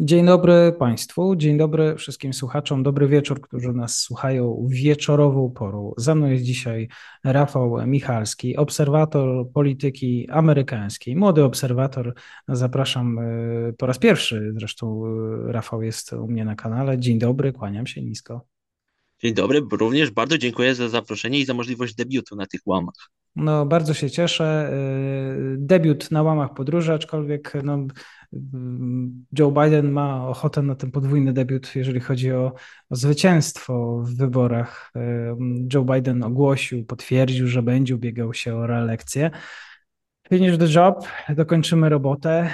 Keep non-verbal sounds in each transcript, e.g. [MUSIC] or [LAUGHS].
Dzień dobry Państwu, dzień dobry wszystkim słuchaczom, dobry wieczór, którzy nas słuchają wieczorową porą. Ze mną jest dzisiaj Rafał Michalski, obserwator polityki amerykańskiej, młody obserwator. Zapraszam e, po raz pierwszy, zresztą e, Rafał jest u mnie na kanale. Dzień dobry, kłaniam się nisko. Dzień dobry, również bardzo dziękuję za zaproszenie i za możliwość debiutu na tych łamach. No, bardzo się cieszę. E, debiut na łamach podróży, aczkolwiek no, Joe Biden ma ochotę na ten podwójny debiut, jeżeli chodzi o, o zwycięstwo w wyborach. Joe Biden ogłosił, potwierdził, że będzie ubiegał się o reelekcję. Finish the job, dokończymy robotę.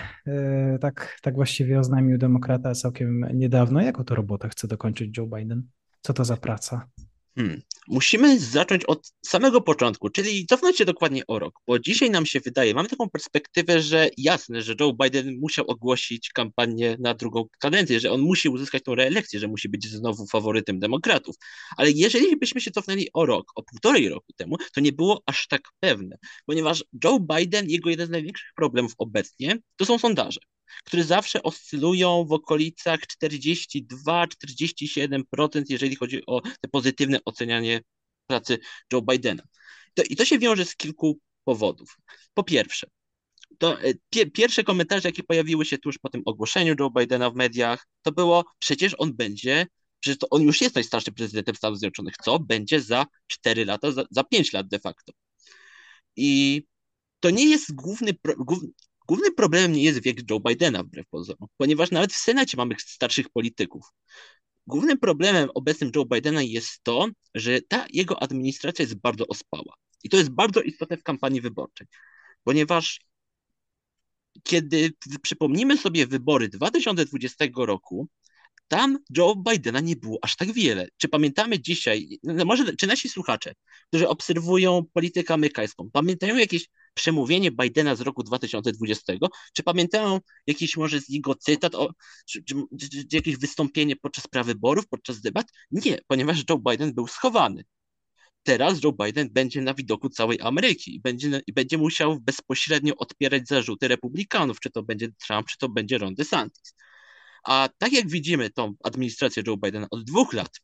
Tak, tak właściwie oznajmił demokrata całkiem niedawno. Jaką to robotę chce dokończyć Joe Biden? Co to za praca? Hmm. Musimy zacząć od samego początku, czyli cofnąć się dokładnie o rok, bo dzisiaj nam się wydaje, mamy taką perspektywę, że jasne, że Joe Biden musiał ogłosić kampanię na drugą kadencję, że on musi uzyskać tą reelekcję, że musi być znowu faworytem demokratów. Ale jeżeli byśmy się cofnęli o rok, o półtorej roku temu, to nie było aż tak pewne, ponieważ Joe Biden, jego jeden z największych problemów obecnie, to są sondaże które zawsze oscylują w okolicach 42-47%, jeżeli chodzi o te pozytywne ocenianie pracy Joe Bidena. To, I to się wiąże z kilku powodów. Po pierwsze, to e, pie, pierwsze komentarze, jakie pojawiły się tuż po tym ogłoszeniu Joe Bidena w mediach, to było przecież on będzie, przecież to on już jest najstarszym prezydentem Stanów Zjednoczonych, co będzie za 4 lata, za, za 5 lat de facto. I to nie jest główny, główny Głównym problemem nie jest wiek Joe Bidena, wbrew pozorom, ponieważ nawet w Senacie mamy starszych polityków. Głównym problemem obecnym Joe Bidena jest to, że ta jego administracja jest bardzo ospała. I to jest bardzo istotne w kampanii wyborczej, ponieważ kiedy przypomnimy sobie wybory 2020 roku, tam Joe Bidena nie było aż tak wiele. Czy pamiętamy dzisiaj, no może czy nasi słuchacze, którzy obserwują politykę amerykańską, pamiętają jakieś przemówienie Bidena z roku 2020? Czy pamiętają jakiś może z niego cytat, o, czy, czy, czy, jakieś wystąpienie podczas prawyborów, podczas debat? Nie, ponieważ Joe Biden był schowany. Teraz Joe Biden będzie na widoku całej Ameryki i będzie, i będzie musiał bezpośrednio odpierać zarzuty republikanów, czy to będzie Trump, czy to będzie Ron DeSantis. A tak jak widzimy tą administrację Joe Bidena od dwóch lat,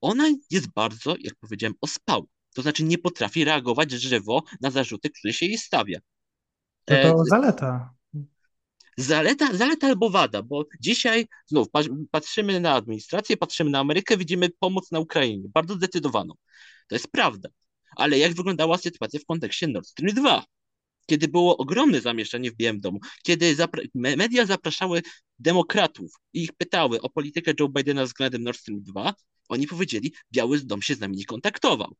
ona jest bardzo, jak powiedziałem, ospała. To znaczy nie potrafi reagować żywo na zarzuty, które się jej stawia. To, to e, zaleta. Zaleta, zaleta albo wada, bo dzisiaj znów patrzymy na administrację, patrzymy na Amerykę, widzimy pomoc na Ukrainie, bardzo zdecydowaną. To jest prawda. Ale jak wyglądała sytuacja w kontekście Nord Stream 2? Kiedy było ogromne zamieszczenie w Białym Domu, kiedy zapra media zapraszały demokratów i ich pytały o politykę Joe Bidena względem Nord Stream 2, oni powiedzieli, Biały Dom się z nami nie kontaktował.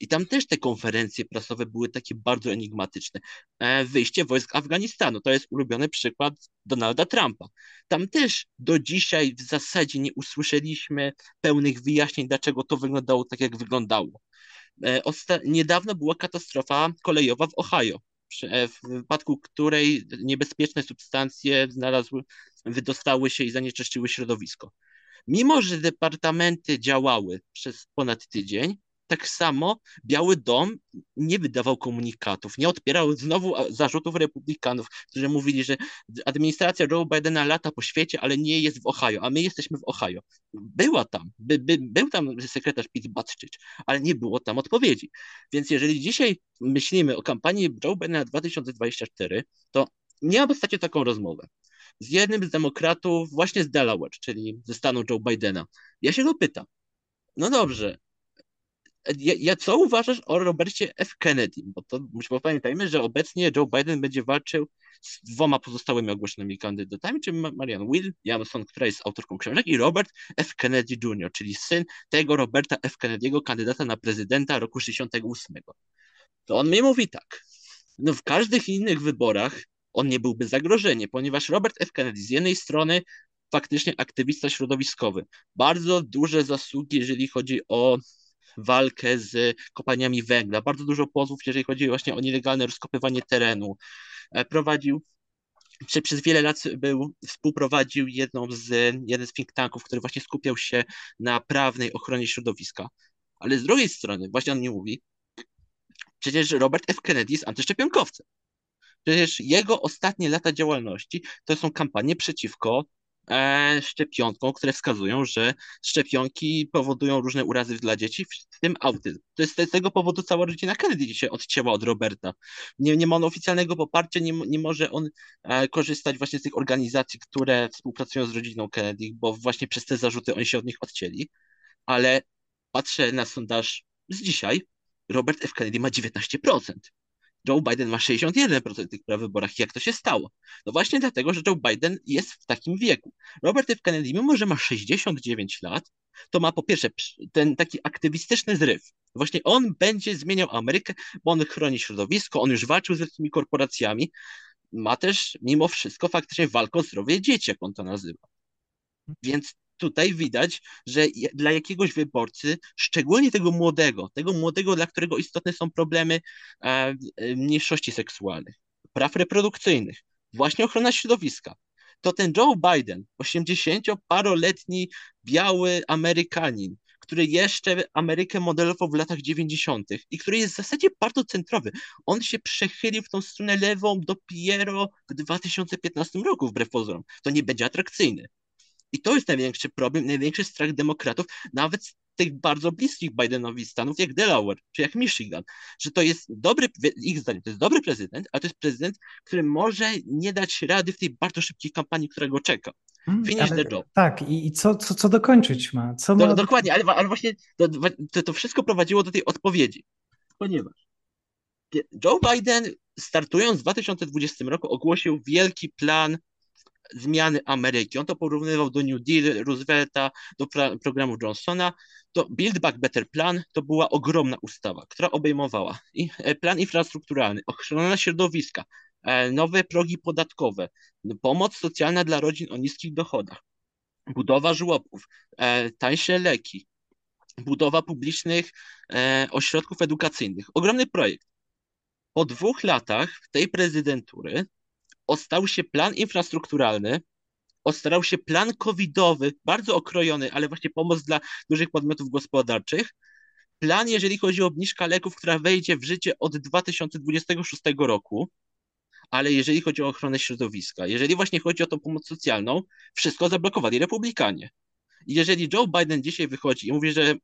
I tam też te konferencje prasowe były takie bardzo enigmatyczne. E, wyjście wojsk Afganistanu to jest ulubiony przykład Donalda Trumpa. Tam też do dzisiaj w zasadzie nie usłyszeliśmy pełnych wyjaśnień, dlaczego to wyglądało tak, jak wyglądało. E, niedawno była katastrofa kolejowa w Ohio, e, w wypadku której niebezpieczne substancje znalazły, wydostały się i zanieczyściły środowisko. Mimo, że departamenty działały przez ponad tydzień, tak samo Biały Dom nie wydawał komunikatów, nie odpierał znowu zarzutów republikanów, którzy mówili, że administracja Joe Bidena lata po świecie, ale nie jest w Ohio, a my jesteśmy w Ohio. Była tam, by, by, był tam sekretarz Pete Buttigieg, ale nie było tam odpowiedzi. Więc jeżeli dzisiaj myślimy o kampanii Joe Bidena 2024, to miałam ostatnio taką rozmowę z jednym z demokratów właśnie z Delaware, czyli ze stanu Joe Bidena. Ja się go pytam, no dobrze, ja, ja, co uważasz o Robercie F. Kennedy? Bo to pamiętajmy, że obecnie Joe Biden będzie walczył z dwoma pozostałymi ogłoszonymi kandydatami, czyli Marianne Williamson, która jest autorką książek, i Robert F. Kennedy Jr., czyli syn tego Roberta F. Kennedy'ego, kandydata na prezydenta roku 68. To on mi mówi tak. No w każdych innych wyborach on nie byłby zagrożeniem, ponieważ Robert F. Kennedy z jednej strony faktycznie aktywista środowiskowy, bardzo duże zasługi, jeżeli chodzi o walkę z kopalniami węgla, bardzo dużo pozwów, jeżeli chodzi właśnie o nielegalne rozkopywanie terenu. E, prowadził czy przez wiele lat był, współprowadził jedną z, jeden z think tanków, który właśnie skupiał się na prawnej ochronie środowiska. Ale z drugiej strony, właśnie on nie mówi, przecież Robert F. Kennedy jest antyszczepionkowcem. Przecież jego ostatnie lata działalności to są kampanie przeciwko e, szczepionkom, które wskazują, że szczepionki powodują różne urazy dla dzieci, w tym autyzm. To jest z tego powodu cała rodzina Kennedy się odcięła od Roberta. Nie, nie ma on oficjalnego poparcia, nie, nie może on e, korzystać właśnie z tych organizacji, które współpracują z rodziną Kennedy, bo właśnie przez te zarzuty oni się od nich odcięli. Ale patrzę na sondaż z dzisiaj, Robert F. Kennedy ma 19%. Joe Biden ma 61% tych praw w wyborach. Jak to się stało? No właśnie dlatego, że Joe Biden jest w takim wieku. Robert F. Kennedy, mimo że ma 69 lat, to ma po pierwsze ten taki aktywistyczny zryw. Właśnie on będzie zmieniał Amerykę, bo on chroni środowisko, on już walczył z wielkimi korporacjami. Ma też mimo wszystko faktycznie walkę o zdrowie dzieci, jak on to nazywa. Więc tutaj widać, że dla jakiegoś wyborcy, szczególnie tego młodego, tego młodego, dla którego istotne są problemy e, mniejszości seksualnych, praw reprodukcyjnych, właśnie ochrona środowiska, to ten Joe Biden, 80-paroletni biały Amerykanin, który jeszcze Amerykę modelował w latach 90. i który jest w zasadzie bardzo centrowy. On się przechylił w tą stronę lewą dopiero w 2015 roku, wbrew pozorom. To nie będzie atrakcyjny. I to jest największy problem, największy strach demokratów, nawet z tych bardzo bliskich Bidenowi stanów, jak Delaware czy jak Michigan, że to jest dobry, ich zdaniem, to jest dobry prezydent, a to jest prezydent, który może nie dać rady w tej bardzo szybkiej kampanii, która go czeka. Hmm, Finish ale, the job. Tak, i, i co, co, co dokończyć ma? Co Do, ma... Dokładnie, ale, ale właśnie to, to, to wszystko prowadziło do tej odpowiedzi, ponieważ Joe Biden startując w 2020 roku ogłosił wielki plan zmiany Ameryki. On to porównywał do New Deal Roosevelta, do programu Johnsona. To Build Back Better Plan to była ogromna ustawa, która obejmowała e, plan infrastrukturalny, ochrona środowiska, e, nowe progi podatkowe, pomoc socjalna dla rodzin o niskich dochodach, budowa żłobków, e, tańsze leki, budowa publicznych ośrodków edukacyjnych. Ogromny projekt. Po dwóch latach tej prezydentury ostał się plan infrastrukturalny, ostarał się plan covidowy, bardzo okrojony, ale właśnie pomoc dla dużych podmiotów gospodarczych. Plan, jeżeli chodzi o obniżkę leków, która wejdzie w życie od 2026 roku, ale jeżeli chodzi o ochronę środowiska, jeżeli właśnie chodzi o tą pomoc socjalną, wszystko zablokowali republikanie. Jeżeli Joe Biden dzisiaj wychodzi i mówi, że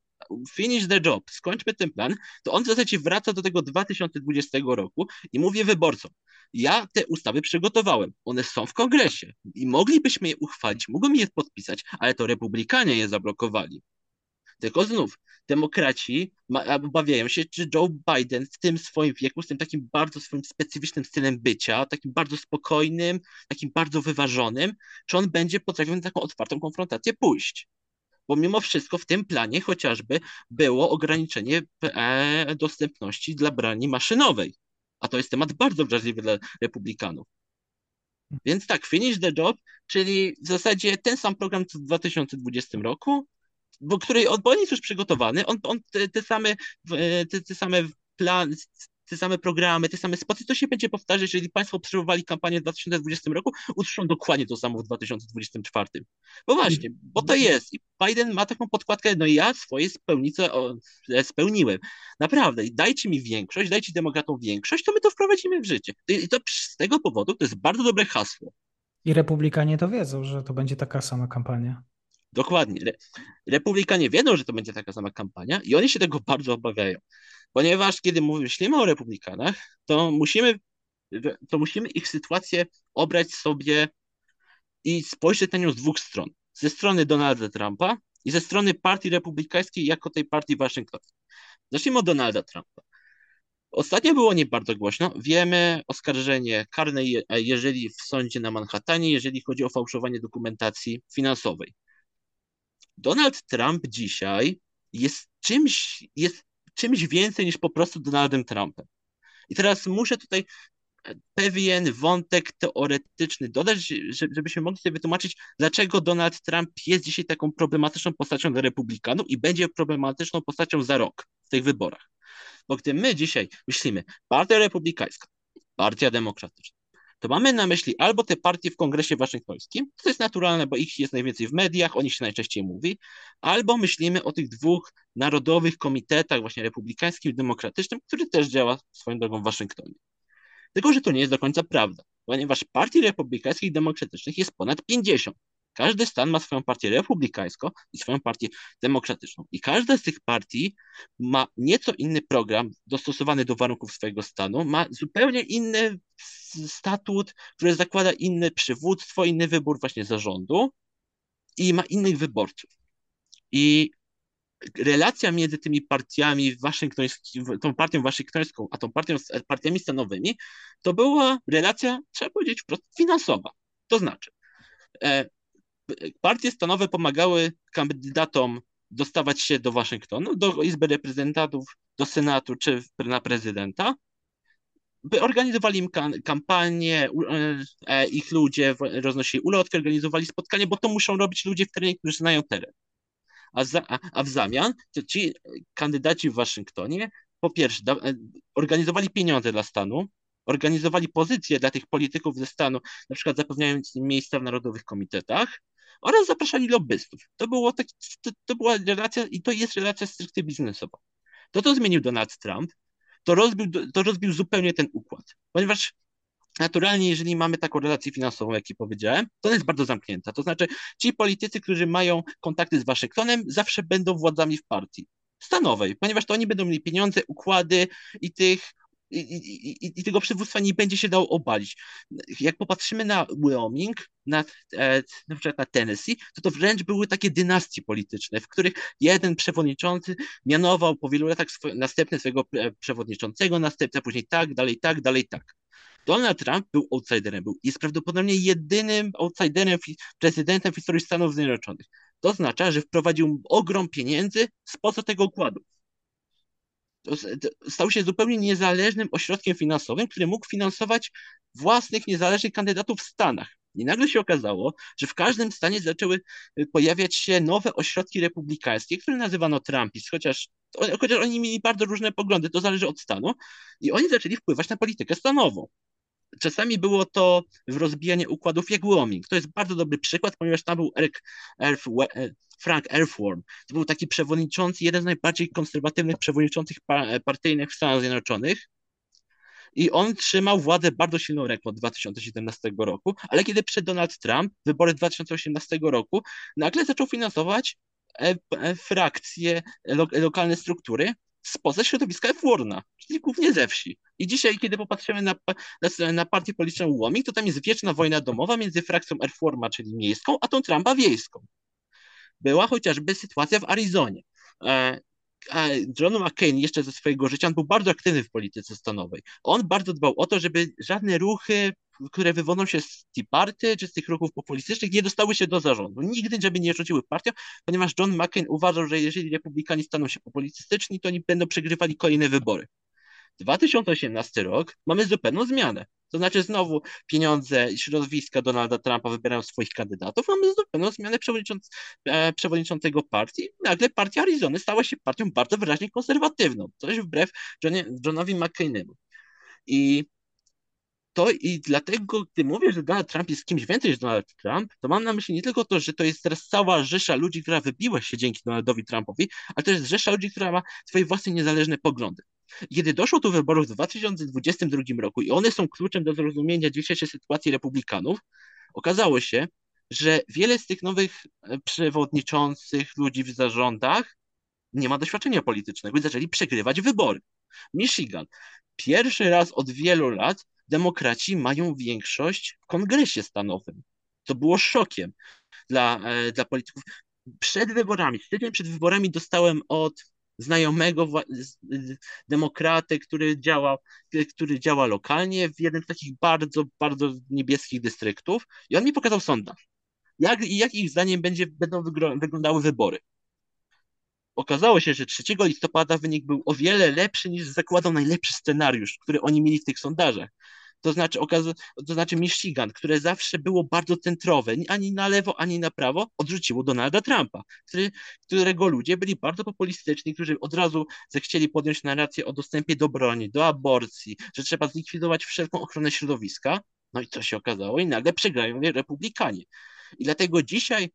finish the job, skończmy ten plan, to on w zasadzie wraca do tego 2020 roku i mówi wyborcom, ja te ustawy przygotowałem, one są w kongresie i moglibyśmy je uchwalić, mogą je podpisać, ale to republikanie je zablokowali. Tylko znów, demokraci obawiają się, czy Joe Biden w tym swoim wieku, z tym takim bardzo swoim specyficznym stylem bycia, takim bardzo spokojnym, takim bardzo wyważonym, czy on będzie potrafił na taką otwartą konfrontację pójść. Bo mimo wszystko w tym planie chociażby było ograniczenie e, dostępności dla broni maszynowej. A to jest temat bardzo wrażliwy dla republikanów. Więc tak, finish the job, czyli w zasadzie ten sam program co w 2020 roku, bo który on, bo on jest już przygotowany, on, on te, te same, te, te same plany, te same programy, te same spoty, to się będzie powtarzać, jeżeli Państwo obserwowali kampanię w 2020 roku, usłyszą dokładnie to samo w 2024. Bo właśnie, bo to jest. I Biden ma taką podkładkę, no ja swoje spełnice spełniłem. Naprawdę, dajcie mi większość, dajcie demokratom większość, to my to wprowadzimy w życie. I to z tego powodu to jest bardzo dobre hasło. I republikanie to wiedzą, że to będzie taka sama kampania. Dokładnie. Republikanie wiedzą, że to będzie taka sama kampania i oni się tego [LAUGHS] bardzo obawiają. Ponieważ kiedy myślimy o republikanach, to musimy, to musimy ich sytuację obrać sobie i spojrzeć na nią z dwóch stron. Ze strony Donalda Trumpa i ze strony partii republikańskiej jako tej partii waszyngtońskiej. Zacznijmy od Donalda Trumpa. Ostatnio było nie bardzo głośno. Wiemy oskarżenie karne, jeżeli w sądzie na Manhattanie, jeżeli chodzi o fałszowanie dokumentacji finansowej. Donald Trump dzisiaj jest czymś, jest czymś więcej niż po prostu Donaldem Trumpem. I teraz muszę tutaj pewien wątek teoretyczny dodać, żebyśmy mogli sobie wytłumaczyć, dlaczego Donald Trump jest dzisiaj taką problematyczną postacią dla republikanów i będzie problematyczną postacią za rok w tych wyborach. Bo gdy my dzisiaj myślimy, partia republikańska, partia demokratyczna, to mamy na myśli albo te partie w kongresie waszyngtońskim, to jest naturalne, bo ich jest najwięcej w mediach, o nich się najczęściej mówi, albo myślimy o tych dwóch narodowych komitetach, właśnie republikańskim i demokratycznym, który też działa swoją drogą w Waszyngtonie. Tylko, że to nie jest do końca prawda, ponieważ partii republikańskich i demokratycznych jest ponad 50. Każdy stan ma swoją partię republikańską i swoją partię demokratyczną. I każda z tych partii ma nieco inny program dostosowany do warunków swojego stanu, ma zupełnie inny statut, który zakłada inne przywództwo, inny wybór właśnie zarządu i ma innych wyborców. I relacja między tymi partiami waszyngtońskimi, tą partią waszyngtońską, a tą partią, partiami stanowymi, to była relacja, trzeba powiedzieć wprost, finansowa. To znaczy, e, partie stanowe pomagały kandydatom dostawać się do Waszyngtonu, do Izby Reprezentantów, do Senatu czy na prezydenta, organizowali im kampanię, e, ich ludzie roznosili ulotki, organizowali spotkanie, bo to muszą robić ludzie w terenie, którzy znają teren. A, za, a w zamian ci kandydaci w Waszyngtonie po pierwsze da, e, organizowali pieniądze dla stanu, organizowali pozycje dla tych polityków ze stanu, na przykład zapewniając im miejsca w narodowych komitetach oraz zapraszali lobbystów. To, było tak, to, to była relacja i to jest relacja stricte biznesowa. To, co zmienił Donald Trump, to rozbił, to rozbił zupełnie ten układ, ponieważ Naturalnie, jeżeli mamy taką relację finansową, jak powiedziałem, to ona jest bardzo zamknięta. To znaczy, ci politycy, którzy mają kontakty z Waszyngtonem, zawsze będą władzami w partii stanowej, ponieważ to oni będą mieli pieniądze, układy i tych i, i, i, tego przywództwa nie będzie się dało obalić. Jak popatrzymy na Wyoming, na, e, na przykład na Tennessee, to to wręcz były takie dynastie polityczne, w których jeden przewodniczący mianował po wielu latach swój, następny swojego e, przewodniczącego, następca później tak, dalej tak, dalej tak. Donald Trump był outsiderem, był, jest prawdopodobnie jedynym outsiderem, prezydentem w historii Stanów Zjednoczonych. To oznacza, że wprowadził ogrom pieniędzy spoza tego układu. Stał się zupełnie niezależnym ośrodkiem finansowym, który mógł finansować własnych niezależnych kandydatów w Stanach. I nagle się okazało, że w każdym stanie zaczęły y, pojawiać się nowe ośrodki republikańskie, które nazywano Trumpis, chociaż, chociaż oni mieli bardzo różne poglądy, to zależy od stanu, i oni zaczęli wpływać na politykę stanową. Czasami było to rozbijanie układów jak Wyoming. To jest bardzo dobry przykład, ponieważ tam był Eric e, Frank Elfworm. To był taki przewodniczący, jeden z najbardziej konserwatywnych przewodniczących partyjnych w Stanach Zjednoczonych. I on trzymał władzę bardzo silną ręką od 2017 roku, ale kiedy przyszedł Donald Trump, wybory 2018 roku, nagle zaczął finansować e, e, frakcje, lokalne struktury, spoza środowiska F-Warna, czyli głównie ze wsi. I dzisiaj, kiedy popatrzymy na, na, na partię polityczną Łoming, to tam jest wieczna wojna domowa między frakcją F-Warma, czyli miejską, a tą Trumpa wiejską. Była chociażby sytuacja w Arizonie. E, John McCain jeszcze ze swojego życia, on był bardzo aktywny w polityce stanowej. On bardzo dbał o to, żeby żadne ruchy które wywodzą się z Tea Party czy z tych ruchów populistycznych, nie dostały się do zarządu. Nigdy, żeby nie rzuciły partią, ponieważ John McCain uważał, że jeżeli republikanie staną się populistyczni, to oni będą przegrywali kolejne wybory. 2018 rok mamy zupełną zmianę. To znaczy znowu pieniądze i środowiska Donalda Trumpa wybierają swoich kandydatów, mamy zupełną zmianę przewodnicząc, e, przewodniczącego partii. Nagle partia Arizony stała się partią bardzo wyraźnie konserwatywną, coś wbrew Johnie, Johnowi McCainemu. I to i dlatego, gdy mówię, że Donald Trump jest kimś więcej niż Donald Trump, to mam na myśli nie tylko to, że to jest teraz cała rzesza ludzi, która wybiła się dzięki Donaldowi Trumpowi, ale to jest rzesza ludzi, która ma swoje własne niezależne poglądy. Kiedy doszło do wyborów w 2022 roku i one są kluczem do zrozumienia dzisiejszej sytuacji republikanów, okazało się, że wiele z tych nowych e, przewodniczących ludzi w zarządach nie ma doświadczenia politycznego i zaczęli przegrywać wybory. Michigan. Pierwszy raz od wielu lat demokraci mają większość w kongresie stanowym. To było szokiem dla, e, dla polityków. Przed wyborami, tydzień przed wyborami dostałem od znajomego demokraty, który działa, który działa lokalnie w jednym z takich bardzo, bardzo niebieskich dystryktów i on mi pokazał sondaż. Jak, jak ich zdaniem będzie, będą wyglądały wybory. Okazało się, że 3 listopada wynik był o wiele lepszy niż zakładał najlepszy scenariusz, który oni mieli w tych sondażach. To znaczy, to znaczy Michigan, które zawsze było bardzo centrowe, ani na lewo, ani na prawo, odrzuciło Donalda Trumpa, który, którego ludzie byli bardzo populistyczni, którzy od razu zechcieli podjąć narrację o dostępie do broni, do aborcji, że trzeba zlikwidować wszelką ochronę środowiska. No i co się okazało? I nagle przegrają republikanie. I dlatego dzisiaj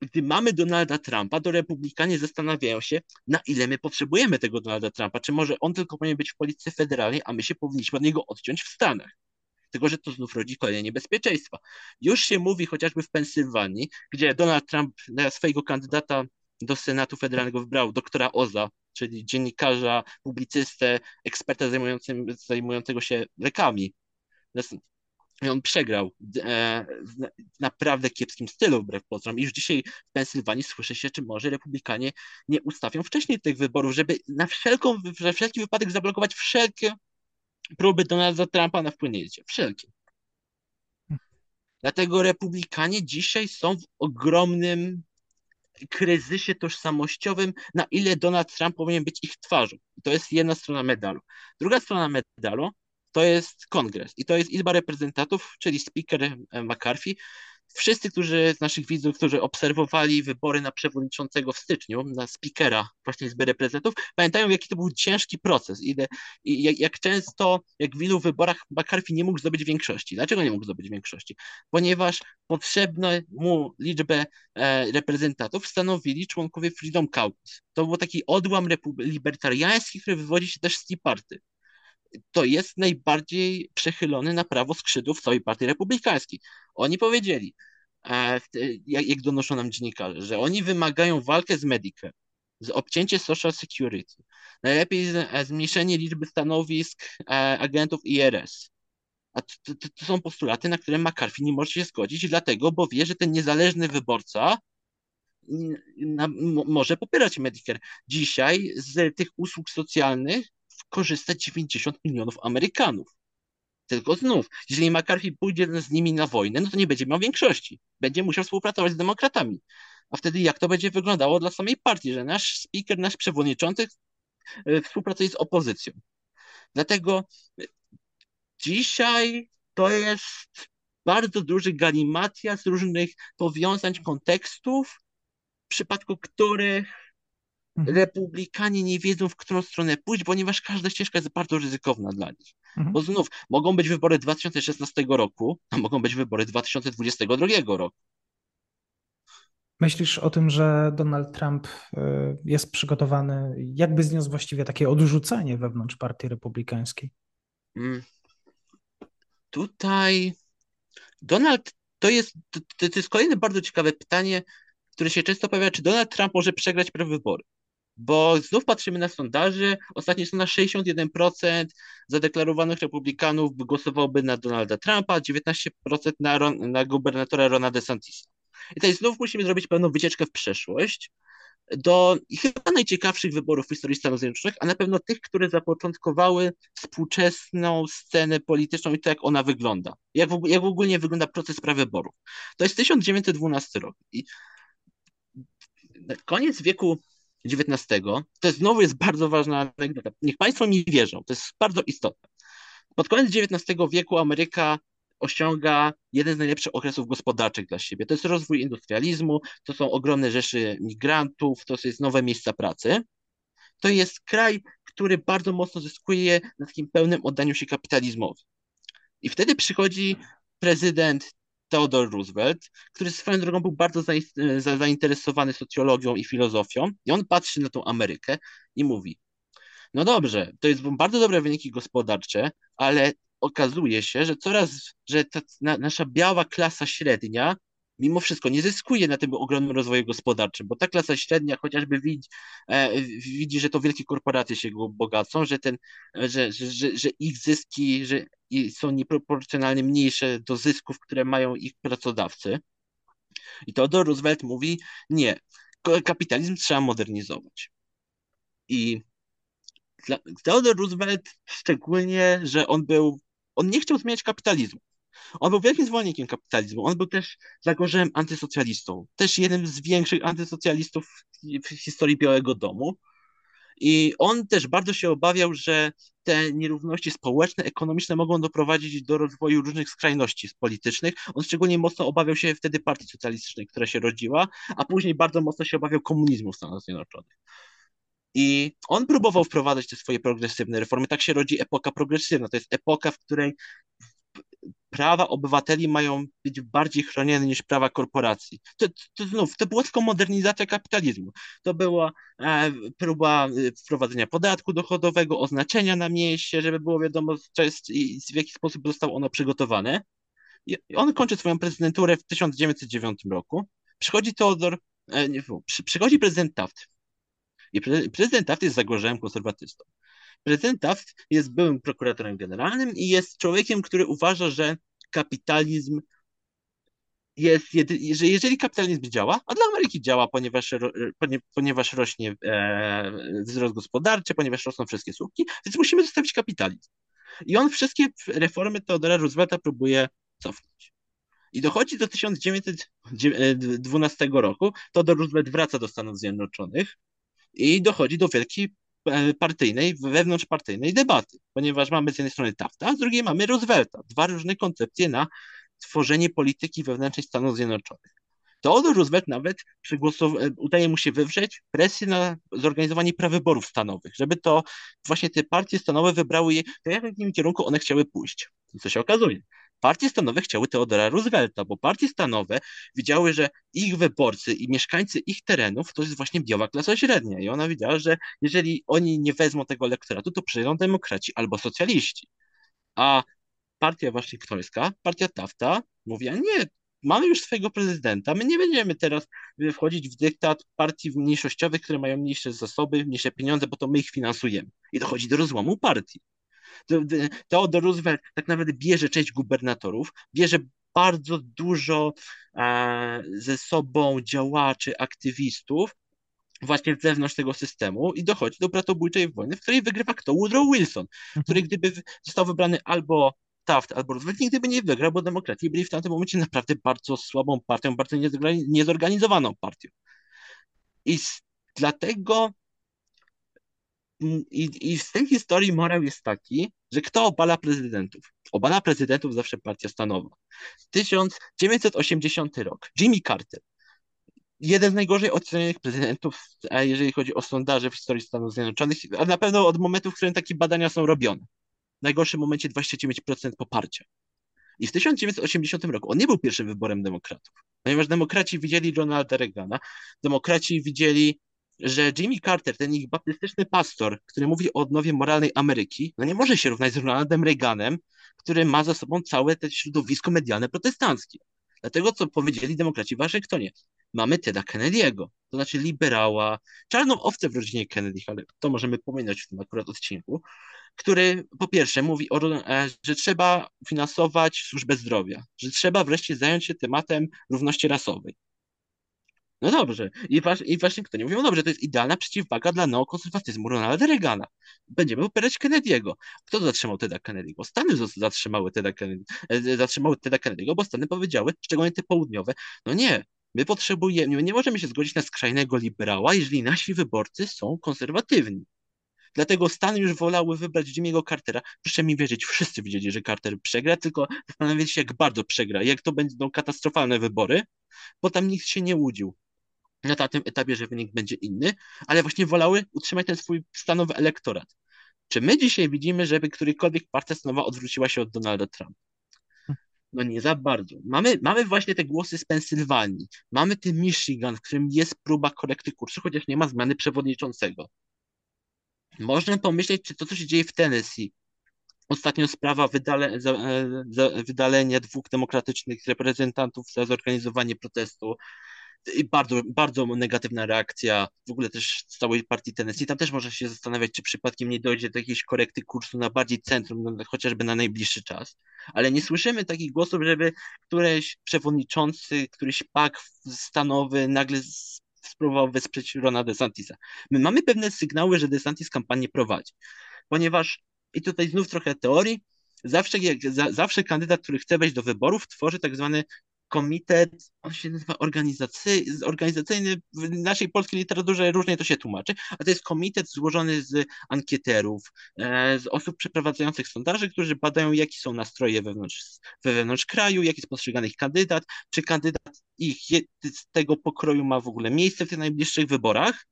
gdy mamy Donalda Trumpa, to republikanie zastanawiają się, na ile my potrzebujemy tego Donalda Trumpa. Czy może on tylko powinien być w polityce federalnej, a my się powinniśmy od niego odciąć w Stanach. Tylko, że to znów rodzi kolejne niebezpieczeństwa. Już się mówi chociażby w Pensylwanii, gdzie Donald Trump na swojego kandydata do Senatu Federalnego wybrał doktora Oza, czyli dziennikarza, publicystę, eksperta zajmującego się lekami. I on przegrał e, w naprawdę kiepskim stylu wbrew pozorom. I już dzisiaj w Pensylwanii słyszy się, czy może republikanie nie ustawią wcześniej tych wyborów, żeby na wszelką, na wszelki wypadek zablokować wszelkie próby Donalda Trumpa na wpłynięcie. Wszelkie. Dlatego republikanie dzisiaj są w ogromnym kryzysie tożsamościowym, na ile Donald Trump powinien być ich twarzą. To jest jedna strona medalu. Druga strona medalu to jest kongres i to jest Izba Reprezentantów, czyli speaker McCarthy. Wszyscy, którzy z naszych widzów, którzy obserwowali wybory na przewodniczącego w styczniu, na speakera właśnie Izby Reprezentantów, pamiętają, jaki to był ciężki proces i, i jak, jak, często, jak w wielu wyborach McCarthy nie mógł zdobyć większości. Dlaczego nie mógł zdobyć większości? Ponieważ potrzebną mu liczbę e, reprezentantów stanowili członkowie Freedom Caucus. To był taki odłam libertariański, który wywodzi się też z Tea Party to jest najbardziej przechylony na prawo skrzydłów całej partii republikańskiej. Oni powiedzieli, e, jak, donoszą nam dziennikarze, że oni wymagają walkę z Medicare, z obcięcie Social Security, najlepiej e, zmniejszenie liczby stanowisk e, agentów IRS. A to, to, to, są postulaty, na które McCarthy nie może się zgodzić, dlatego, bo wie, że ten niezależny wyborca na, może popierać Medicare. Dzisiaj z tych usług socjalnych korzysta 90 milionów Amerykanów. Tylko znów, jeżeli McCarthy pójdzie z nimi na wojnę, no to nie będzie miał większości. Będzie musiał współpracować z demokratami. A wtedy jak to będzie wyglądało dla samej partii, że nasz speaker, nasz przewodniczący e, współpracuje z opozycją. Dlatego e, dzisiaj to jest bardzo duży galimatia z różnych powiązań, kontekstów, w przypadku których Mhm. Republikanie nie wiedzą, w którą stronę pójść, ponieważ każda ścieżka jest bardzo ryzykowna dla nich. Mhm. Bo znów mogą być wybory 2016 roku, a mogą być wybory 2022 roku. Myślisz o tym, że Donald Trump y, jest przygotowany, jakby zniósł właściwie takie odrzucenie wewnątrz partii republikańskiej? Hmm. Tutaj Donald, to jest, to, to jest kolejne bardzo ciekawe pytanie, które się często pojawia, czy Donald Trump może przegrać prewybory bo znów patrzymy na sondaże, ostatnie są na 61% zadeklarowanych republikanów głosowałoby na Donalda Trumpa, 19% na, Ron, na gubernatora Rona DeSantisa. I tutaj znów musimy zrobić pewną wycieczkę w przeszłość do chyba najciekawszych wyborów w historii Stanów Zjednoczonych, a na pewno tych, które zapoczątkowały współczesną scenę polityczną i to, jak ona wygląda. Jak w, jak w ogóle wygląda proces prawyborów. To jest 1912 rok. I koniec wieku XIX, to znowu jest bardzo ważna anegdota. Niech Państwo mi wierzą, to jest bardzo istotne. Pod koniec XIX wieku Ameryka osiąga jeden z najlepszych okresów gospodarczych dla siebie. To jest rozwój industrializmu, to są ogromne rzeszy migrantów, to jest nowe miejsca pracy. To jest kraj, który bardzo mocno zyskuje na takim pełnym oddaniu się kapitalizmowi. I wtedy przychodzi prezydent Theodore Roosevelt, który swoją drogą był bardzo zainteresowany socjologią i filozofią, i on patrzy na tą Amerykę i mówi: No dobrze, to jest bardzo dobre wyniki gospodarcze, ale okazuje się, że coraz, że ta nasza biała klasa średnia mimo wszystko nie zyskuje na tym ogromnym rozwoju gospodarczym, bo ta klasa średnia chociażby widzi, e, widzi że to wielkie korporacje się bogacą, że, ten, że, że, że, że ich zyski że są nieproporcjonalnie mniejsze do zysków, które mają ich pracodawcy. I Theodore Roosevelt mówi, nie, kapitalizm trzeba modernizować. I Theodore Roosevelt szczególnie, że on był, on nie chciał zmieniać kapitalizmu. On był wielkim zwolennikiem kapitalizmu. On był też zagorzałym antysocjalistą. Też jednym z większych antysocjalistów w historii Białego Domu. I on też bardzo się obawiał, że te nierówności społeczne, ekonomiczne mogą doprowadzić do rozwoju różnych skrajności politycznych. On szczególnie mocno obawiał się wtedy partii socjalistycznej, która się rodziła, a później bardzo mocno się obawiał komunizmu w Stanach Zjednoczonych. I on próbował wprowadzać te swoje progresywne reformy. Tak się rodzi epoka progresywna. To jest epoka, w której prawa obywateli mają być bardziej chronione niż prawa korporacji. To, to znów, to była tylko modernizacja kapitalizmu. To była e, próba e, wprowadzenia podatku dochodowego, oznaczenia na mieście, żeby było wiadomo, co jest i w jaki sposób zostało ono przygotowane. I on kończy swoją prezydenturę w 1909 roku. Przychodzi Teodor, e, nie, przy, przychodzi prezydent Taft. I pre, prezydent Taft jest zagorzałym konserwatystą. Prezydent jest byłym prokuratorem generalnym i jest człowiekiem, który uważa, że kapitalizm jest, że jeżeli kapitalizm działa, a dla Ameryki działa, ponieważ, ponieważ rośnie e, wzrost gospodarczy, ponieważ rosną wszystkie słupki, więc musimy zostawić kapitalizm. I on wszystkie reformy Teodora Roosevelta próbuje cofnąć. I dochodzi do 1912 roku, Teodor Roosevelt wraca do Stanów Zjednoczonych i dochodzi do wielkiej E, partyjnej, wewnątrzpartyjnej debaty, ponieważ mamy z jednej strony Tafta, a z drugiej mamy Roosevelta. Dwa różne koncepcje na tworzenie polityki wewnętrznej Stanów Zjednoczonych. Teodor Roosevelt nawet e, udaje mu się wywrzeć presję na zorganizowanie prawyborów stanowych, żeby to właśnie te partie stanowe wybrały je, w jakim kierunku one chciały pójść. Co się okazuje? Partie stanowe chciały Teodora Roosevelta, bo partie stanowe widziały, że ich wyborcy i mieszkańcy ich terenów to jest właśnie biała klasa średnia i ona widziała, że jeżeli oni nie wezmą tego elektoratu, to przyjdą demokraci albo socjaliści. A partia waszyngtońska, partia Tafta mówi, nie, mamy już swojego prezydenta, my nie będziemy teraz wchodzić w dyktat partii mniejszościowych, które mają mniejsze zasoby, mniejsze pieniądze, bo to my ich finansujemy. I dochodzi do rozłamu partii. Theodore Roosevelt tak naprawdę bierze część gubernatorów, bierze bardzo dużo e, ze sobą działaczy, aktywistów, właśnie wewnątrz tego systemu i dochodzi do bratobójczej wojny, w której wygrywa kto? Woodrow Wilson, który mhm. gdyby został wybrany albo Taft albo Roosevelt nigdy by nie wygrał, bo demokraci byli w tamtym momencie naprawdę bardzo słabą partią, bardzo niezorganizowaną partią. I dlatego i, I z tej historii morał jest taki, że kto obala prezydentów? Obala prezydentów zawsze partia stanowa. 1980 rok. Jimmy Carter. Jeden z najgorzej ocenionych prezydentów, jeżeli chodzi o sondaże w historii Stanów Zjednoczonych, a na pewno od momentu, w którym takie badania są robione. W najgorszym momencie 29% poparcia. I w 1980 roku on nie był pierwszym wyborem demokratów, ponieważ demokraci widzieli Ronalda Reagana, demokraci widzieli że Jimmy Carter, ten ich baptystyczny pastor, który mówi o odnowie moralnej Ameryki, no nie może się równać z Ronaldem Reaganem, który ma za sobą całe to środowisko medialne protestanckie. Dlatego, co powiedzieli demokraci w Waszyngtonie. Mamy Teda Kennedy'ego, to znaczy liberała, czarną owcę w rodzinie Kennedy, ale to możemy pominąć w tym akurat odcinku, który po pierwsze mówi, o, e, że trzeba finansować służbę zdrowia, że trzeba wreszcie zająć się tematem równości rasowej. No dobrze. I, was, i Waszyngtonie mówią, no dobrze, to jest idealna przeciwwaga dla neokonserwatyzmu Ronalda Reagana. Będziemy popierać Kennedy'ego. Kto zatrzymał Teda Kennedy'ego? Stany zatrzymały Teda, Kennedy, e, zatrzymały Teda Kennedy'ego, bo Stany powiedziały, szczególnie te południowe, no nie, my potrzebujemy, my nie możemy się zgodzić na skrajnego liberała, jeżeli nasi wyborcy są konserwatywni. Dlatego Stany już wolały wybrać Jimmy'ego Cartera. Proszę mi wierzyć, wszyscy widzieli, że Carter przegra, tylko zastanawiać się, jak bardzo przegra, jak to będą katastrofalne wybory, bo tam nikt się nie łudził na tym etapie, że wynik będzie inny, ale właśnie wolały utrzymać ten swój stanowy elektorat. Czy my dzisiaj widzimy, żeby którykolwiek partia stanowa odwróciła się od Donalda Trumpa? No nie za bardzo. Mamy, mamy właśnie te głosy z Pensylwanii, mamy ten Michigan, w którym jest próba korekty kursu, chociaż nie ma zmiany przewodniczącego. Można pomyśleć, czy to, co się dzieje w Tennessee, ostatnio sprawa wydale, za, e, za, wydalenia dwóch demokratycznych reprezentantów za zorganizowanie protestu, i bardzo, bardzo negatywna reakcja w ogóle też z całej partii Tennessee. Tam też można się zastanawiać, czy przypadkiem nie dojdzie do jakiejś korekty kursu na bardziej centrum, no, chociażby na najbliższy czas. Ale nie słyszymy takich głosów, żeby któreś przewodniczący, któryś pak stanowy nagle spróbował wesprzeć Rona DeSantisa. My mamy pewne sygnały, że DeSantis kampanię prowadzi, ponieważ, i tutaj znów trochę teorii, zawsze, jak, zawsze kandydat, który chce wejść do wyborów, tworzy tak zwany komitet, on się nazywa organizacyjny, w naszej polskiej literaturze różnie to się tłumaczy, a to jest komitet złożony z ankieterów, e, z osób przeprowadzających sondaże, którzy badają, jakie są nastroje wewnątrz, wewnątrz kraju, jaki jest postrzegany ich kandydat, czy kandydat ich z tego pokroju ma w ogóle miejsce w tych najbliższych wyborach.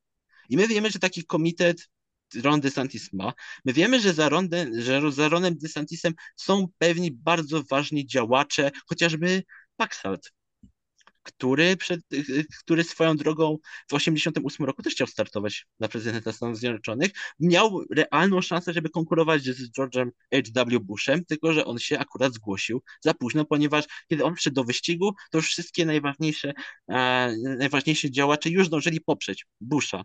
I my wiemy, że taki komitet Ron DeSantis ma. My wiemy, że za, Rondem, że za Ronem DeSantisem są pewni bardzo ważni działacze, chociażby Paxalt, który, przed, który swoją drogą w 1988 roku też chciał startować na prezydenta Stanów Zjednoczonych, miał realną szansę, żeby konkurować z George'em H.W. Bushem, tylko że on się akurat zgłosił za późno, ponieważ kiedy on wszedł do wyścigu, to już wszystkie najważniejsze, e, najważniejsi działacze już zdążyli poprzeć Busha.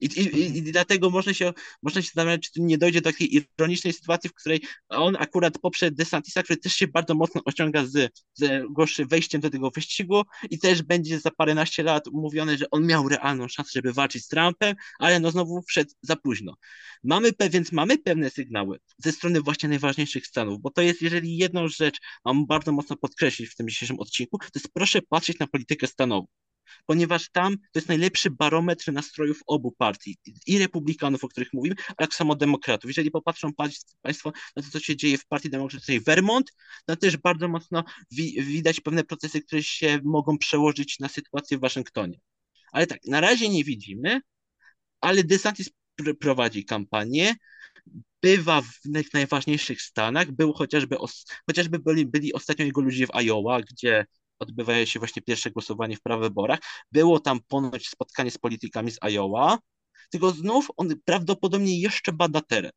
I, i, I, dlatego można się, można się zastanawiać, czy nie dojdzie do takiej ironicznej sytuacji, w której on akurat poprze DeSantisa, który też się bardzo mocno osiąga z, z gorszym wejściem do tego wyścigu i też będzie za paręnaście lat mówione, że on miał realną szansę, żeby walczyć z Trumpem, ale no znowu wszedł za późno. Mamy, więc mamy pewne sygnały ze strony właśnie najważniejszych stanów, bo to jest, jeżeli jedną rzecz mam bardzo mocno podkreślić w tym dzisiejszym odcinku, to jest proszę patrzeć na politykę stanową ponieważ tam to jest najlepszy barometr nastrojów obu partii, i republikanów, o których mówimy, ale tak samo demokratów. Jeżeli popatrzą Państwo na to, co się dzieje w Partii Demokratycznej Vermont, to też bardzo mocno wi widać pewne procesy, które się mogą przełożyć na sytuację w Waszyngtonie. Ale tak, na razie nie widzimy, ale DeSantis pr prowadzi kampanię, bywa w najważniejszych stanach, był chociażby, chociażby byli, byli ostatnio jego ludzie w Iowa, gdzie odbywają się właśnie pierwsze głosowanie w prawyborach. Było tam ponoć spotkanie z politykami z Iowa, tylko znów on prawdopodobnie jeszcze bada teren.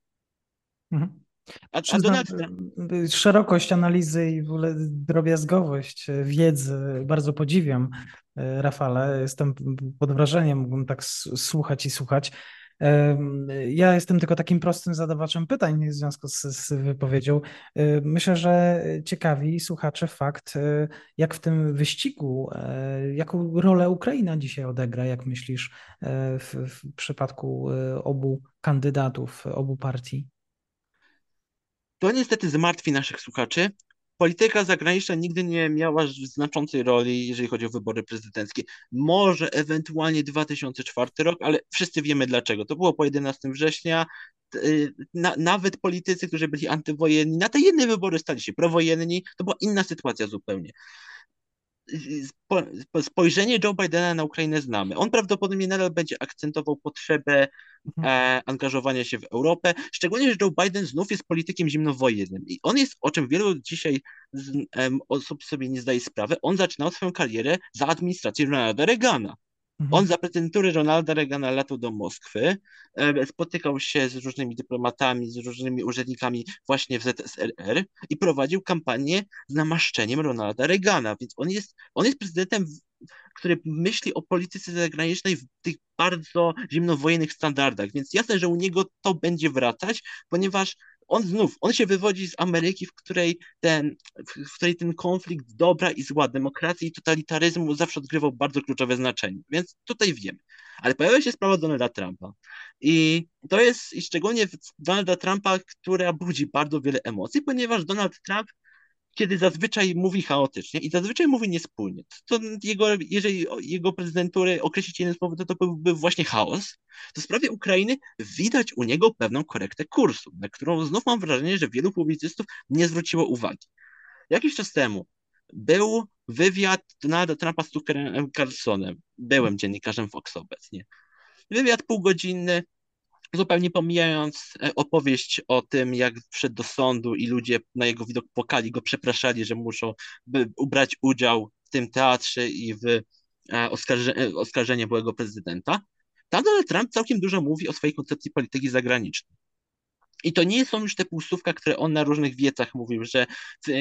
Mhm. A, a Donald Trump... Szerokość analizy i w ogóle drobiazgowość wiedzy bardzo podziwiam, Rafale. Jestem pod wrażeniem, mógłbym tak słuchać i słuchać. Ja jestem tylko takim prostym zadawaczem pytań w związku z, z, wypowiedzią. Myślę, że ciekawi słuchacze fakt, e, jak w tym wyścigu, e, jaką rolę Ukraina dzisiaj odegra, jak myślisz, e, w, w przypadku obu kandydatów, obu partii? To niestety zmartwi naszych słuchaczy, polityka zagraniczna nigdy nie miała znaczącej roli, jeżeli chodzi o wybory prezydenckie. Może ewentualnie 2004 rok, ale wszyscy wiemy dlaczego. To było po 11 września. Y, na, nawet politycy, którzy byli antywojenni, na te jedne wybory stali się prowojenni. To była inna sytuacja zupełnie spojrzenie Joe Bidena na Ukrainę znamy. On prawdopodobnie nadal będzie akcentował potrzebę mhm. e, angażowania się w Europę, szczególnie, że Joe Biden znów jest politykiem zimnowojennym i on jest, o czym wielu dzisiaj z, osób sobie nie zdaje sprawy, on zaczynał swoją karierę za administrację Ronalda Reagana. Mhm. On za prezydentury Ronalda Reagana latał do Moskwy, e, spotykał się z różnymi dyplomatami, z różnymi urzędnikami właśnie w ZSRR i prowadził kampanię z namaszczeniem Ronalda Reagana, więc on jest, on jest prezydentem, który myśli o polityce zagranicznej w tych bardzo zimnowojennych standardach, więc jasne, że u niego to będzie wracać, ponieważ on znów, on się wywodzi z Ameryki, w której ten, w której ten konflikt dobra i zła, demokracji i totalitaryzmu zawsze odgrywał bardzo kluczowe znaczenie, więc tutaj wiemy. Ale pojawia się sprawa Donalda Trumpa i to jest i szczególnie Donalda Trumpa, która budzi bardzo wiele emocji, ponieważ Donald Trump kiedy zazwyczaj mówi chaotycznie i zazwyczaj mówi niespójnie. To jego, jeżeli jego prezydenturę określić jednym słowem, to to byłby właśnie chaos. To w sprawie Ukrainy widać u niego pewną korektę kursu, na którą znów mam wrażenie, że wielu publicystów nie zwróciło uwagi. Jakiś czas temu był wywiad Donalda Trumpa z Tuckerem Carlsonem. Byłem dziennikarzem Fox obecnie. Wywiad półgodzinny, zupełnie pomijając e, opowieść o tym, jak wszedł do sądu i ludzie na jego widok płakali, go przepraszali, że muszą brać udział w tym teatrze i w e, oskarże, e, oskarżenie byłego prezydenta, tam Donald Trump całkiem dużo mówi o swojej koncepcji polityki zagranicznej. I to nie są już te półsłówka, które on na różnych wiecach mówił, że,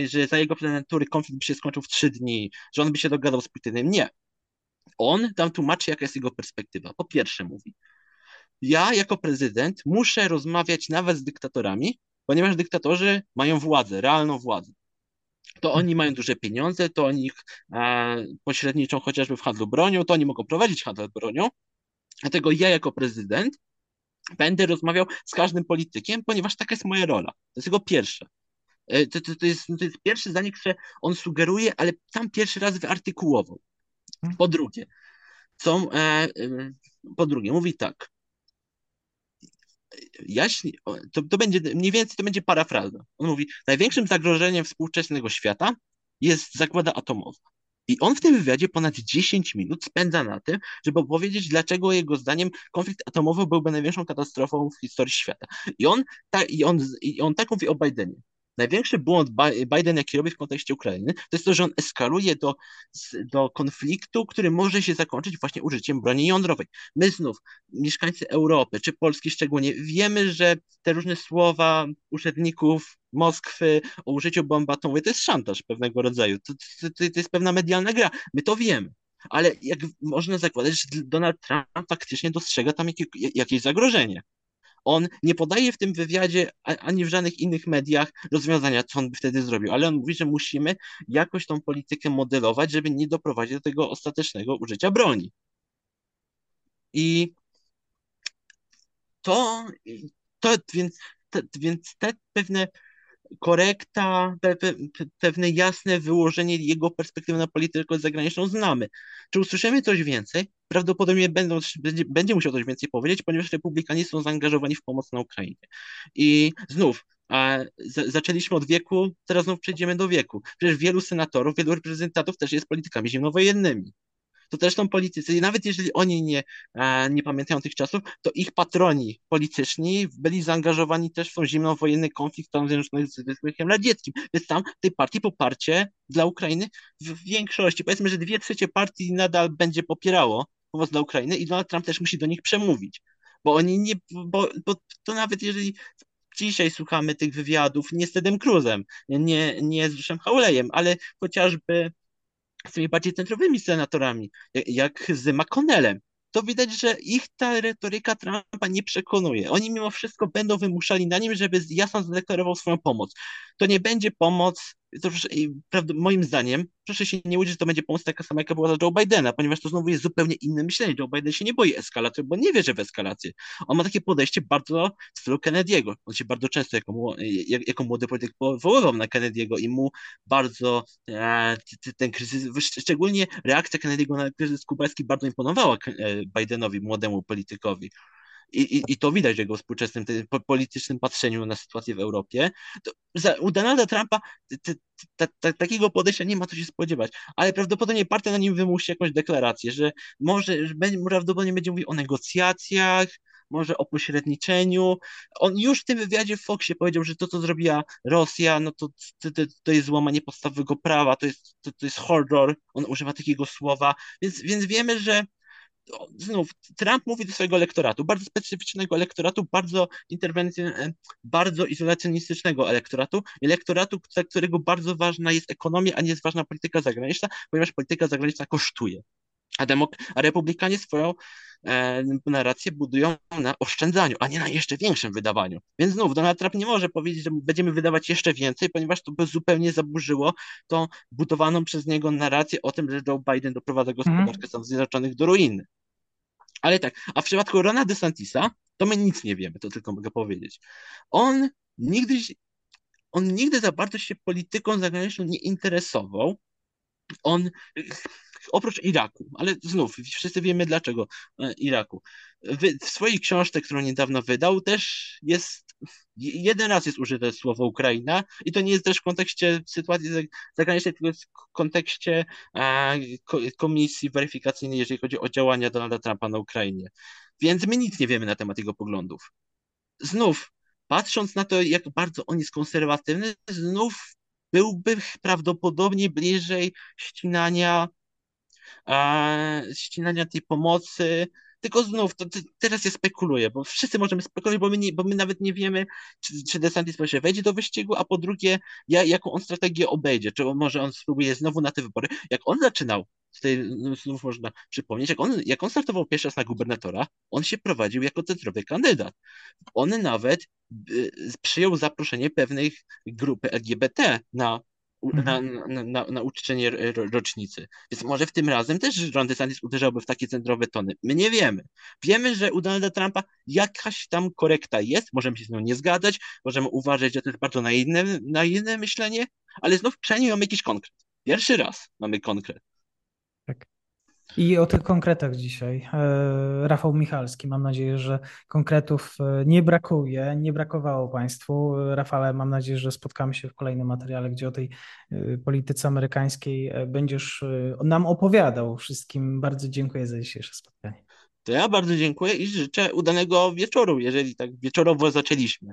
że za jego prezydentury konflikt by się skończył w trzy dni, że on by się dogadał z Putinem. Nie. On tam tłumaczy, jaka jest jego perspektywa. Po pierwsze mówi, ja jako prezydent muszę rozmawiać nawet z dyktatorami, ponieważ dyktatorzy mają władzę, realną władzę. To oni mają duże pieniądze, to oni e, pośredniczą chociażby w handlu bronią, to oni mogą prowadzić handel bronią. Dlatego ja jako prezydent będę rozmawiał z każdym politykiem, ponieważ taka jest moja rola. To jest jego pierwsze. E, to, to, to, jest, to jest pierwsze zdanie, które on sugeruje, ale tam pierwszy raz wyartykułował. Mhm. Po drugie, są, e, e, po drugie, mówi tak. Jaśni, to, to będzie mniej więcej to będzie parafraza. On mówi: Największym zagrożeniem współczesnego świata jest zagłada atomowa. I on w tym wywiadzie ponad 10 minut spędza na tym, żeby opowiedzieć, dlaczego jego zdaniem konflikt atomowy byłby największą katastrofą w historii świata. I on, ta, i on, i on tak mówi o Bidenie. Największy błąd Biden, jaki robi w kontekście Ukrainy, to jest to, że on eskaluje do, do konfliktu, który może się zakończyć właśnie użyciem broni jądrowej. My znów, mieszkańcy Europy, czy Polski szczególnie, wiemy, że te różne słowa urzędników Moskwy o użyciu bomb atomowej to jest szantaż pewnego rodzaju. To, to, to, jest pewna medialna gra. My to wiemy. Ale jak można zakładać, że Donald Trump faktycznie dostrzega tam jakie, jakieś zagrożenie. On nie podaje w tym wywiadzie ani w żadnych innych mediach rozwiązania, co on by wtedy zrobił, ale on mówi, że musimy jakoś tą politykę modelować, żeby nie doprowadzić do tego ostatecznego użycia broni. I to, to więc, te, więc te pewne korekta, pe, pe, pewne jasne wyłożenie jego perspektywy na politykę zagraniczną znamy. Czy usłyszymy coś więcej? Prawdopodobnie będą, będzie, będzie musiał coś więcej powiedzieć, ponieważ republikanie są zaangażowani w pomoc na Ukrainie. I znów, a z, zaczęliśmy od wieku, teraz znów przejdziemy do wieku. Przecież wielu senatorów, wielu reprezentantów też jest politykami zimnowojennymi to też są politycy. I nawet jeżeli oni nie, e, nie pamiętają tych czasów, to ich patroni polityczni byli zaangażowani też w tą zimnowojenny konflikt Stanów Zjednoczonych z Związkiem Radzieckim. Więc tam tej partii poparcie dla Ukrainy w większości, powiedzmy, że dwie trzecie partii nadal będzie popierało pomoc dla Ukrainy i Donald Trump też musi do nich przemówić. Bo oni nie, bo, bo to nawet jeżeli dzisiaj słuchamy tych wywiadów nie z Tedem Cruzem, nie, nie z Rushem Haulejem, ale chociażby z tymi bardziej centrowymi senatorami, jak z McConnellem, to widać, że ich ta retoryka Trumpa nie przekonuje. Oni mimo wszystko będą wymuszali na nim, żeby jasno zadeklarował swoją pomoc. To nie będzie pomoc to prawda, moim zdaniem, proszę się nie łudzić, że to będzie pomoc taka sama, jaka była dla Joe Bidena, ponieważ to znowu jest zupełnie inne myślenie. Joe Biden się nie boi eskalacji, bo nie wierzy w eskalację. On ma takie podejście bardzo w stylu Kennedy'ego. On się bardzo często jako, jak, jako młody polityk powoływał na Kennedy'ego i mu bardzo e, ten kryzys, szczególnie reakcja Kennedy'ego na kryzys kubański bardzo imponowała e, Bidenowi, młodemu politykowi i, i, i to widać w jego współczesnym po, politycznym patrzeniu na sytuację w Europie, to za, u Donalda Trumpa t, t, t, takiego podejścia nie ma co się spodziewać, ale prawdopodobnie partia na nim wymusi jakąś deklarację, że może, że będzie, prawdopodobnie będzie mówił o negocjacjach, może o pośredniczeniu. On już w tym wywiadzie w Foxie powiedział, że to, co zrobiła Rosja, no to, to, to jest złamanie podstawowego prawa, to jest, to, to jest horror, on używa takiego słowa, więc, więc wiemy, że znów Trump mówi do swojego elektoratu, bardzo specyficznego elektoratu, bardzo interwencyjnego, bardzo izolacjonistycznego elektoratu, elektoratu, dla którego bardzo ważna jest ekonomia, a nie jest ważna polityka zagraniczna, ponieważ polityka zagraniczna kosztuje. A, demok- a republikanie swoją e, narrację budują na oszczędzaniu, a nie na jeszcze większym wydawaniu. Więc znów Donald Trump nie może powiedzieć, że będziemy wydawać jeszcze więcej, ponieważ to by zupełnie zaburzyło tą budowaną przez niego narrację o tym, że Joe Biden doprowadza gospodarkę. Stanów Zjednoczonych do ruiny. Ale tak, a w przypadku Rona DeSantisa, to my nic nie wiemy, to tylko mogę powiedzieć. On nigdy, on nigdy za bardzo się polityką zagraniczną nie interesował. On oprócz Iraku, ale znów wszyscy wiemy dlaczego e, Iraku. W, swojej książce, którą niedawno wydał, też jest jeden raz jest użyte słowo Ukraina i to nie jest też w kontekście sytuacji zagranicznej, tylko w kontekście e, komisji weryfikacyjnej, jeżeli chodzi o działania Donalda Trumpa na Ukrainie. Więc my nic nie wiemy na temat jego poglądów. Znów, patrząc na to, jak bardzo on jest konserwatywny, znów byłby prawdopodobnie bliżej ścinania ścinania tej pomocy. Tylko znów, to, to, teraz ja spekuluję, bo wszyscy możemy spekulować, bo my, nie, bo my nawet nie wiemy, czy, czy DeSantis się wejdzie do wyścigu, a po drugie, ja, jaką on strategię obejdzie, czy może on spróbuje znowu na te wybory. Jak on zaczynał, tutaj no, znów można przypomnieć, jak on, jak on startował pierwszy raz na gubernatora, on się prowadził jako centrowy kandydat. On nawet y, przyjął zaproszenie pewnej grupy LGBT na na, na, na, na uczczenie rocznicy. Więc może w tym razem też Ron DeSantis uderzałby w takie centrowe tony. My nie wiemy. Wiemy, że u Donalda Trumpa jakaś tam korekta jest, możemy się z nią nie zgadzać, możemy uważać, że to jest bardzo naiwne, naiwne myślenie, ale znów przynajmniej mamy jakiś konkret. Pierwszy raz mamy konkret. I o tych konkretach dzisiaj. E, Rafał Michalski, mam nadzieję, że konkretów e, nie brakuje, nie brakowało Państwu. Rafale, mam nadzieję, że spotkamy się w kolejnym materiale, gdzie o tej e, polityce amerykańskiej będziesz nam opowiadał. Wszystkim bardzo dziękuję za dzisiejsze spotkanie. To ja bardzo dziękuję i życzę udanego wieczoru, jeżeli tak wieczorowo zaczęliśmy.